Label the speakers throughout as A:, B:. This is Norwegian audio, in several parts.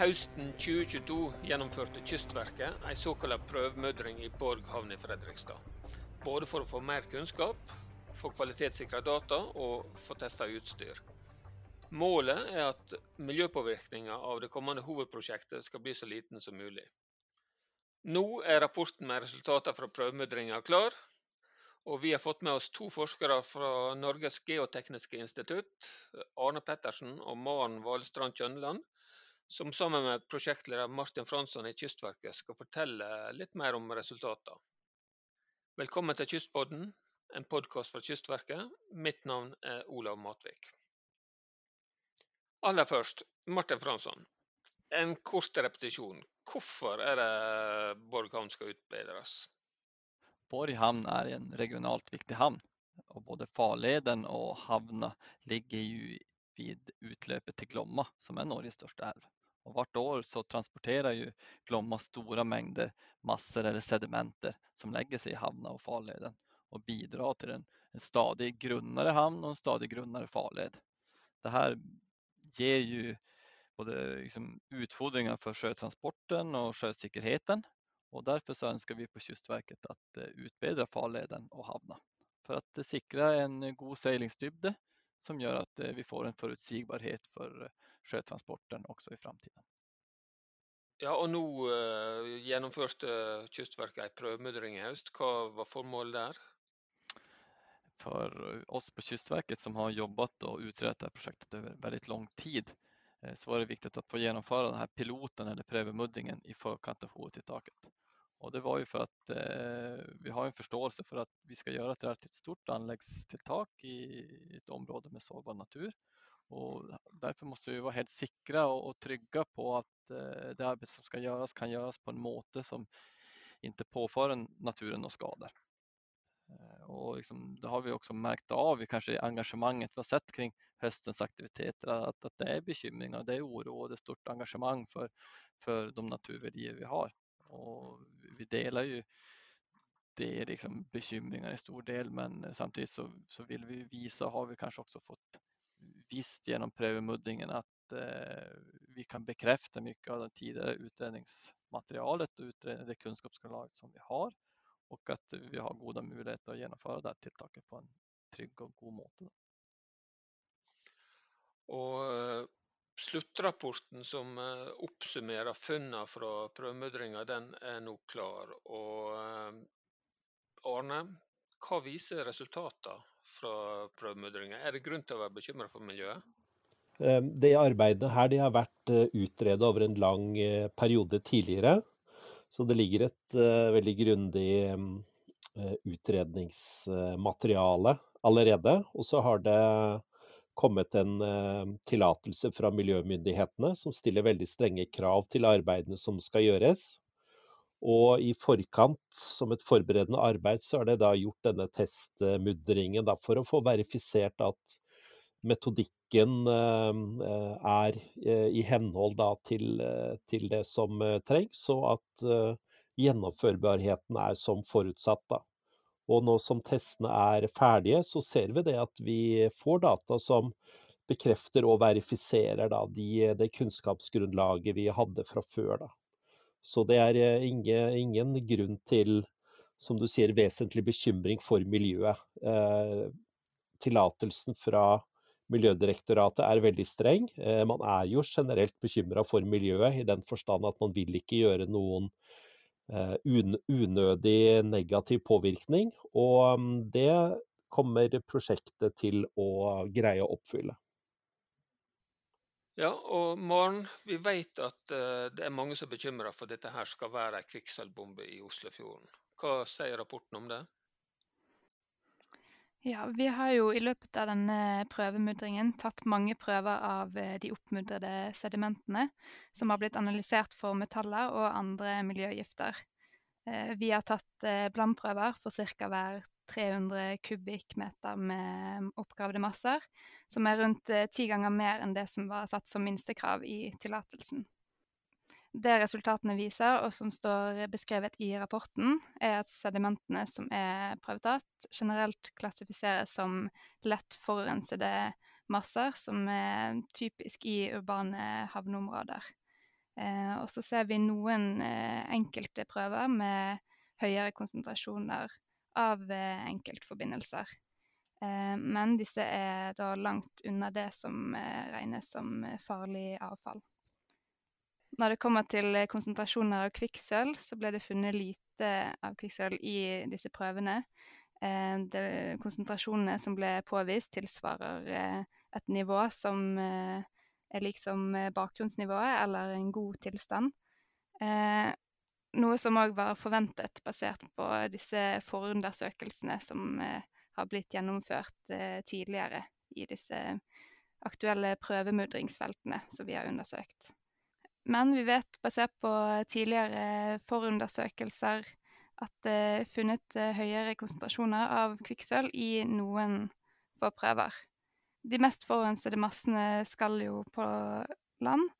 A: Høsten 2022 gjennomførte Kystverket en såkalt prøvemudring i Borg havn i Fredrikstad. Både for å få mer kunnskap, få kvalitetssikra data og få testa utstyr. Målet er at miljøpåvirkninga av det kommende hovedprosjektet skal bli så liten som mulig. Nå er rapporten med resultater fra prøvemudringa klar, og vi har fått med oss to forskere fra Norges geotekniske institutt, Arne Pettersen og Maren Valstrand Kjønland, som sammen med prosjektleder Martin Fransson i Kystverket skal fortelle litt mer om resultatene. Velkommen til Kystpodden, en podkast fra Kystverket. Mitt navn er Olav Matvik. Aller først, Martin Fransson. En kort repetisjon. Hvorfor er det Borg havn skal utbedres?
B: Borg havn er en regionalt viktig havn. Og både farleden og havna ligger jo vid utløpet til Glomma, som er Norges største elv. Och vart år så transporterar ju Glomma stora mängder massor eller sedimenter som lägger sig i hamnar och farleden och bidrar till en, en stadig grunnare hamn och en stadig grunnare farled. Det här ger ju både liksom utfordringar för sjötransporten och sjösäkerheten och därför så önskar vi på Kystverket att eh, utbedra farleden och hamna för att sikra en god seglingsdybde som gjør at eh, vi får en forutsigbarhet for eh, sjøtransporten også i framtiden.
A: Ja, og nå uh, gjennomførte Kystverket ei prøvemudring i høst. Hva var formålet der?
B: For oss på Kystverket som har jobbet og utredet prosjektet over veldig lang tid, så var det viktig å få gjennomføre denne piloten eller prøvemudringen i forkant av hovedtiltaket. Og det var jo for at eh, vi har en forståelse for at vi skal gjøre et relativt stort anleggstiltak i et område med sårbar natur. Och därför måste vi vara helt sikre og trygge på at eh, det arbeidet som skal gjøres, kan gjøres på en måte som ikke påfører naturen noen skader. Og och liksom, det har vi også merket av i kanske engagemanget vi har sett kring høstens aktiviteter, At, at det er bekymringer, det er oro og det er stort engagemang for, for de naturvärdier vi har. Og vi deler jo det liksom bekymringer i stor del men samtidig så, så vil vi visa, har vi kanskje også fått visst genom prövemuddringen att eh, vi kan bekräfta mycket av det tidigare utredningsmaterialet utredning, det kunskapsunderlaget som vi har och att vi har goda möjligheter att genomföra det här tilltaket på en trygg och god måte.
A: Och eh, Sluttrapporten som eh, oppsummerer funnene fra prøvemudringa, den er nå klar. Og eh, Arne, hva viser resultatene fra prøvemudringa? Er det grunn til å være bekymra for miljøet?
C: Eh, det arbeidet her det har vært utredet over en lang periode tidligere. Så det ligger et veldig grundig utredningsmateriale allerede. Og så har det kommet en tillatelse fra miljømyndighetene som stiller veldig strenge krav til arbeidene som skal gjøres. Og i forkant, som et forberedende arbeid, så er det da gjort denne testmudringen da, for å få verifisert at metodikken uh, er uh, i henhold da, til, til, det som trengs, og at gjennomførbarheten er som forutsatt. da. Og nå som testene er ferdige, så ser vi det at vi får data som bekrefter og verifiserer da, de, det kunnskapsgrunnlaget vi hadde fra før. Da. Så det er eh, ingen, ingen, grunn til, som du sier, vesentlig bekymring for miljøet. Eh, tillatelsen fra Miljødirektoratet er veldig streng. Eh, man er jo generelt bekymra for miljøet, i den forstand at man vil ikke gjøre noen unødig negativ påvirkning. Og mm, det kommer prosjektet til å greie å oppfylle.
A: Ja, og Maren, vi vet at eh, det er mange som er bekymra for at dette her skal være en kvikksølvbombe i Oslofjorden. Hva sier rapporten om det?
D: Ja, vi har jo i løpet av denne prøvemudringen tatt mange prøver av eh, de oppmudrede sedimentene, som har blitt analysert for metaller og andre miljøgifter. Eh, vi har tatt blandprøver for ca. hver 300 kubikkmeter med oppgravde masser, som er rundt ti ganger mer enn det som var satt som minstekrav i tillatelsen. Det resultatene viser, og som står beskrevet i rapporten, er at sedimentene som er prøvetatt, generelt klassifiseres som lett forurensede masser, som er typisk i urbane havneområder. Eh, og så ser vi noen eh, enkelte prøver med høyere konsentrasjoner av eh, enkeltforbindelser. Eh, men disse er da langt unna det som eh, regnes som farlig avfall. Når det kommer til konsentrasjoner av kvikksølv, så ble det funnet lite av kvikksølv i disse prøvene. Det, konsentrasjonene som ble påvist, tilsvarer et nivå som er likt som bakgrunnsnivået, eller en god tilstand. Noe som òg var forventet, basert på disse forundersøkelsene som eh, har blitt gjennomført eh, tidligere i disse aktuelle prøvemudringsfeltene som vi har undersøkt. Men vi vet, basert på tidligere forundersøkelser, at det er funnet eh, høyere konsentrasjoner av kvikksølv i noen få prøver. De mest forurensede massene skal jo på land,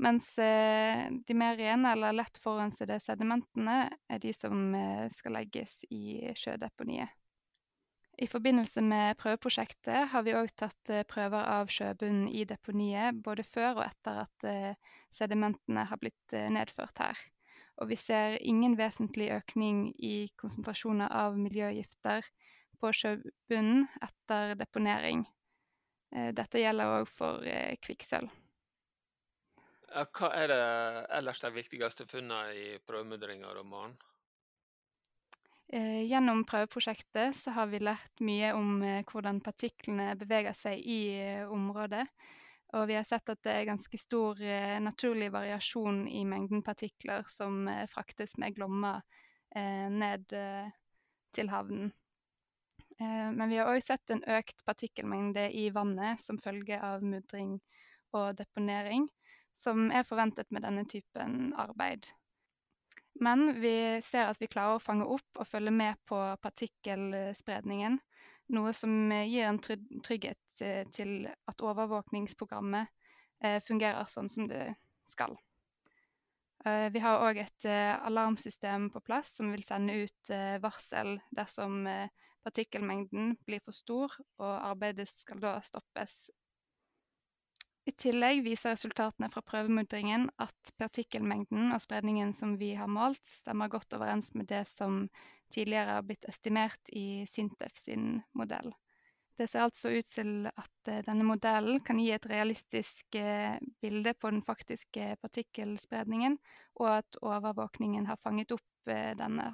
D: mens eh, de mer rene eller lett forurensede sedimentene er de som eh, skal legges i sjødeponiet. I forbindelse med prøveprosjektet har vi òg tatt eh, prøver av sjøbunnen i deponiet både før og etter at sedimentene har blitt nedført her. Og vi ser ingen vesentlig økning i konsentrasjoner av miljøgifter på sjøbunnen etter deponering. Dette gjelder òg for kvikksølv.
A: Hva er det ellers de viktigste funnene i prøvemudringa av romanen?
D: Eh, gjennom prøveprosjektet så har vi lært mye om eh, hvordan partiklene beveger seg i eh, området. Og vi har sett at det er ganske stor naturlig variasjon i mengden partikler som fraktes med Glomma ned til havnen. Men vi har òg sett en økt partikkelmengde i vannet som følge av mudring og deponering som er forventet med denne typen arbeid. Men vi ser at vi klarer å fange opp og følge med på partikkelspredningen, noe som gir en trygghet eh, til at overvåkningsprogrammet eh, fungerer sånn som det skal. Eh, vi har òg et alarmsystem på plass som vil sende ut varsel dersom partikkelmengden blir for stor, og arbeidet skal da stoppes i tillegg viser resultatene fra prøvemuntringen at partikkelmengden og spredningen som vi har målt, stemmer godt overens med det som tidligere har blitt estimert i Sintef sin modell. Det ser altså ut til at eh, denne modellen kan gi et realistisk eh, bilde på den faktiske partikkelspredningen, og at overvåkningen har fanget opp eh, denne.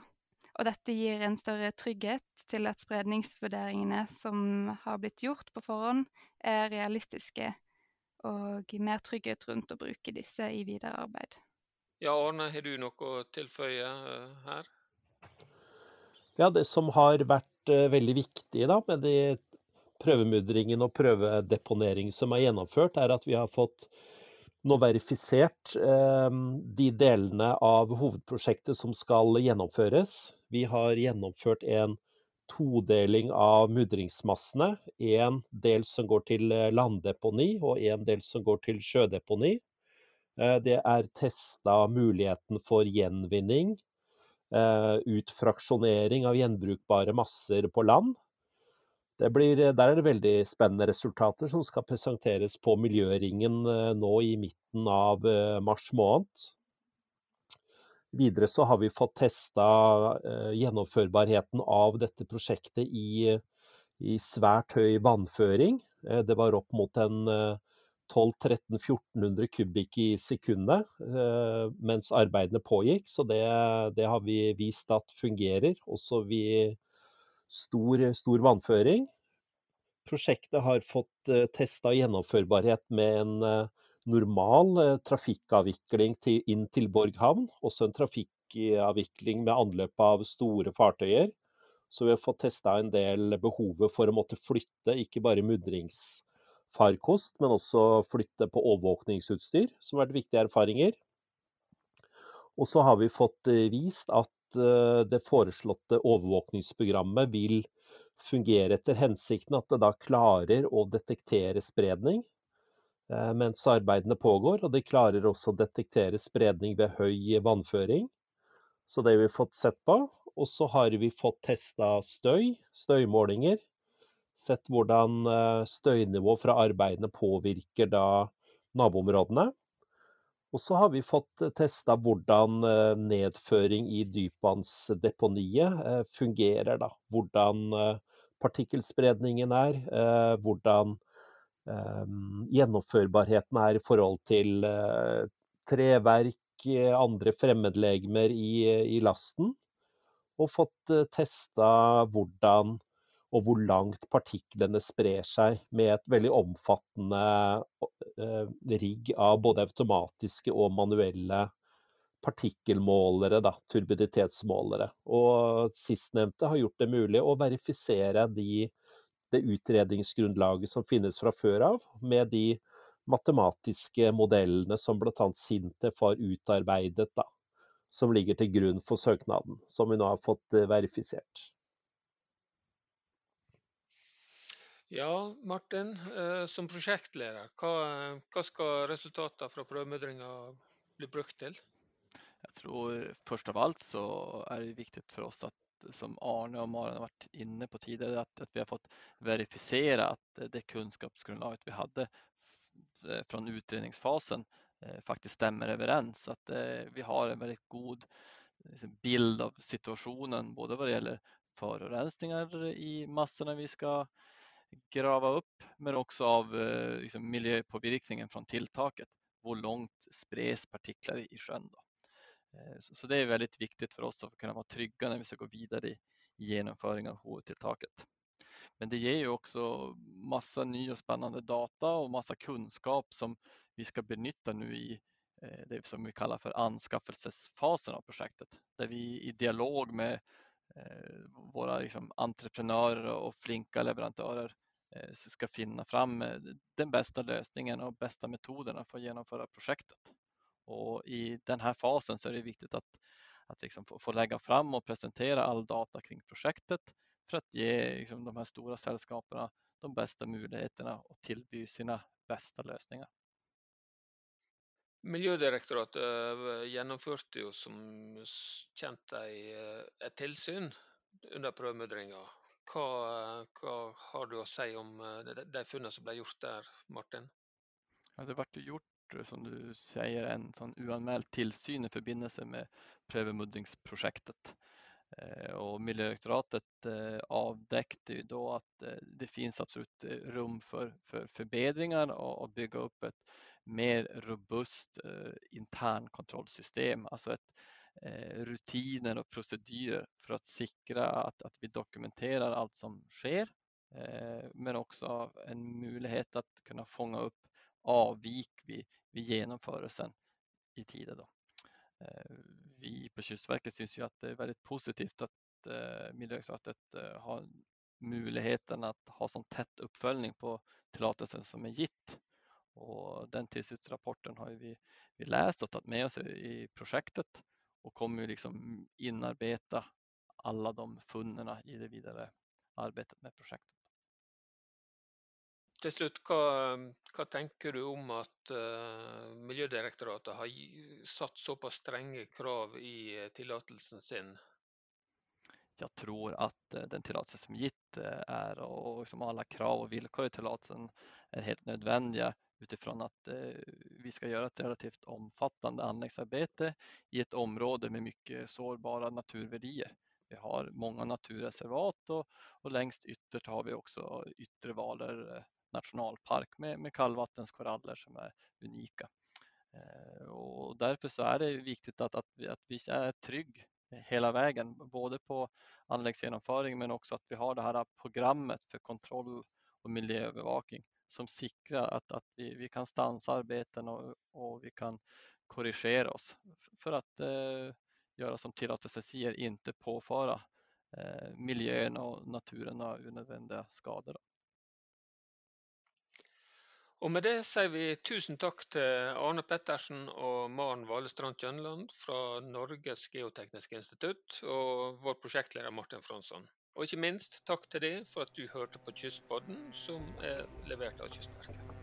D: Og dette gir en større trygghet til at spredningsvurderingene som har blitt gjort på forhånd, er realistiske og mer trygghet rundt å bruke disse i videre arbeid.
A: Ja, Arne, har du noe å tilføye uh, her?
C: Ja, Det som har vært uh, veldig viktig da, med de prøvemudringen og prøvedeponering som er gjennomført, er at vi har fått nå verifisert eh, de delene av hovedprosjektet som skal gjennomføres. Vi har gjennomført en todeling av mudringsmassene. En del som går til eh, landdeponi, og en del som går til sjødeponi. Eh, det er testa muligheten for gjenvinning, eh, utfraksjonering av gjenbrukbare masser på land. Blir, der er det veldig spennende resultater som skal presenteres på Miljøringen nå i midten av mars måned. Videre så har vi fått testa eh, gjennomførbarheten av dette prosjektet i, i svært høy vannføring. Eh, det var opp mot en 1200-1400 kubikk i sekundet eh, mens arbeidene pågikk. Så det, det, har vi vist at fungerer, også vi stor, stor vannføring. Prosjektet har fått testa gjennomførbarhet med en normal eh, trafikkavvikling til, inn til Borg havn. Også en trafikkavvikling med anløp av store fartøyer. Så vi har fått testa en del behovet for å måtte flytte ikke bare mudringsfarkost, men også flytte på overvåkningsutstyr, som har vært viktige erfaringer. Og så har vi fått eh, vist at eh, det foreslåtte overvåkningsprogrammet vil fungere etter hensikten, at det da klarer å detektere spredning mens arbeidene pågår. Og de klarer også å detektere spredning ved høy vannføring. Så det har vi fått sett på. Og så har vi fått testa støy, støymålinger. Sett hvordan eh, støynivå fra arbeidene påvirker da naboområdene. Og så har vi fått testa hvordan nedføring i dypvannsdeponiet fungerer. Da. Hvordan partikkelspredningen er, hvordan gjennomførbarheten er i forhold til treverk, andre fremmedlegemer i, i lasten. Og fått testa hvordan og hvor langt partiklene sprer seg med et veldig omfattende rigg av både automatiske og manuelle partikkelmålere, da, turbiditetsmålere. Og sistnevnte har gjort det mulig å verifisere de, det utredningsgrunnlaget som finnes fra før av, med de matematiske modellene som bl.a. Sintef har utarbeidet, da, som ligger til grunn for søknaden, som vi nå har fått eh, verifisert.
A: Ja, Martin, eh, som prosjektleder, hva, hva skal resultatene fra prøvemudringa bli brukt til?
B: Jeg tror først av alt så er det viktig for oss at som Arne og Maren har vært inne på tidligere, at, at vi har fått verifisere at det kunnskapsgrunnlaget vi hadde fra från utredningsfasen eh, faktiskt stämmer överens. Att eh, vi har en väldigt god liksom, bild av situationen både vad det gäller förorensningar i massorna vi ska grava upp men också av liksom, miljöpåvirkningen från tilltaket. Hur långt spres partiklar i sjön. Då. Så det är väldigt viktigt för oss att kunna vara trygga när vi ska gå vidare i genomföringen av HR-tilltaket. Men det ger ju också massa ny och spännande data och massa kunskap som vi ska benytta nu i eh, det som vi kallar för anskaffelsesfasen av projektet. Där vi i dialog med eh, våra liksom entreprenörer och flinka leverantörer eh, ska finna fram den bästa lösningen och bästa metoderna för att genomföra projektet. Och I den här fasen så är det viktigt att, att liksom få, få lägga fram och presentera all data kring projektet för att ge liksom, de här stora sällskapen de bästa möjligheterna och tilby sina bästa lösningar.
A: Miljødirektoratet eh, gjennomførte jo som kjent eh, et tilsyn under prøvemudringa. Hva, hva, har du å si om det de funnene som ble gjort der, Martin?
B: Ja, det ble gjort som du sier, en sånn uanmeldt tilsyn i forbindelse med prøvemudringsprosjektet. Eh, och Miljödirektoratet eh, avdekte ju då eh, det finns absolut rum för, för förbättringar och, och bygga upp ett mer robust internkontrollsystem, alltså ett rutiner och procedurer för att sikre att, att vi dokumenterar allt som sker men också en möjlighet att kunna fånga upp avvik vid, vid genomförelsen i tiden. Då. Eh, vi på Kystverket syns ju att det är väldigt positivt att eh, Miljödirektoratet eh, har möjligheten att ha sån tätt uppföljning på tillåtelsen som är gitt. Och den tillsynsrapporten har vi, vi läst och tagit med oss i projektet och kommer liksom inarbeta alla de funnen i det vidare arbetet med projektet.
A: Til slutt, hva, hva, tenker du om at uh, Miljødirektoratet har satt såpass strenge krav i uh, tillatelsen sin?
B: Jag tror att uh, den tillåtelse som gitt är och liksom alla krav och villkor i tillatelsen är helt nödvändiga utifrån att vi ska göra ett relativt omfattande anläggningsarbete i ett område med mycket sårbara naturvärdier. Vi har många naturreservat och, och längst yttert har vi också yttre Valer nationalpark med, med kallvattenskoraller som är unika. Eh, och därför så är det viktigt att, att, vi, att vi är trygg hela vägen, både på anläggsgenomföring men också att vi har det här programmet för kontroll och miljöövervakning som sikrer att, att vi, vi kan stansa arbeten och, och vi kan korrigera oss för att eh, göra som tillåtelse säger, inte påföra eh, miljön och naturen några onödiga skador.
A: Og med det sier vi tusen takk til Arne Pettersen og Maren Valestrand Kjønland fra Norges geotekniske institutt og vår prosjektleder Martin Fransson. Og ikke minst takk til deg for at du hørte på Kystpodden, som er levert av Kystverket.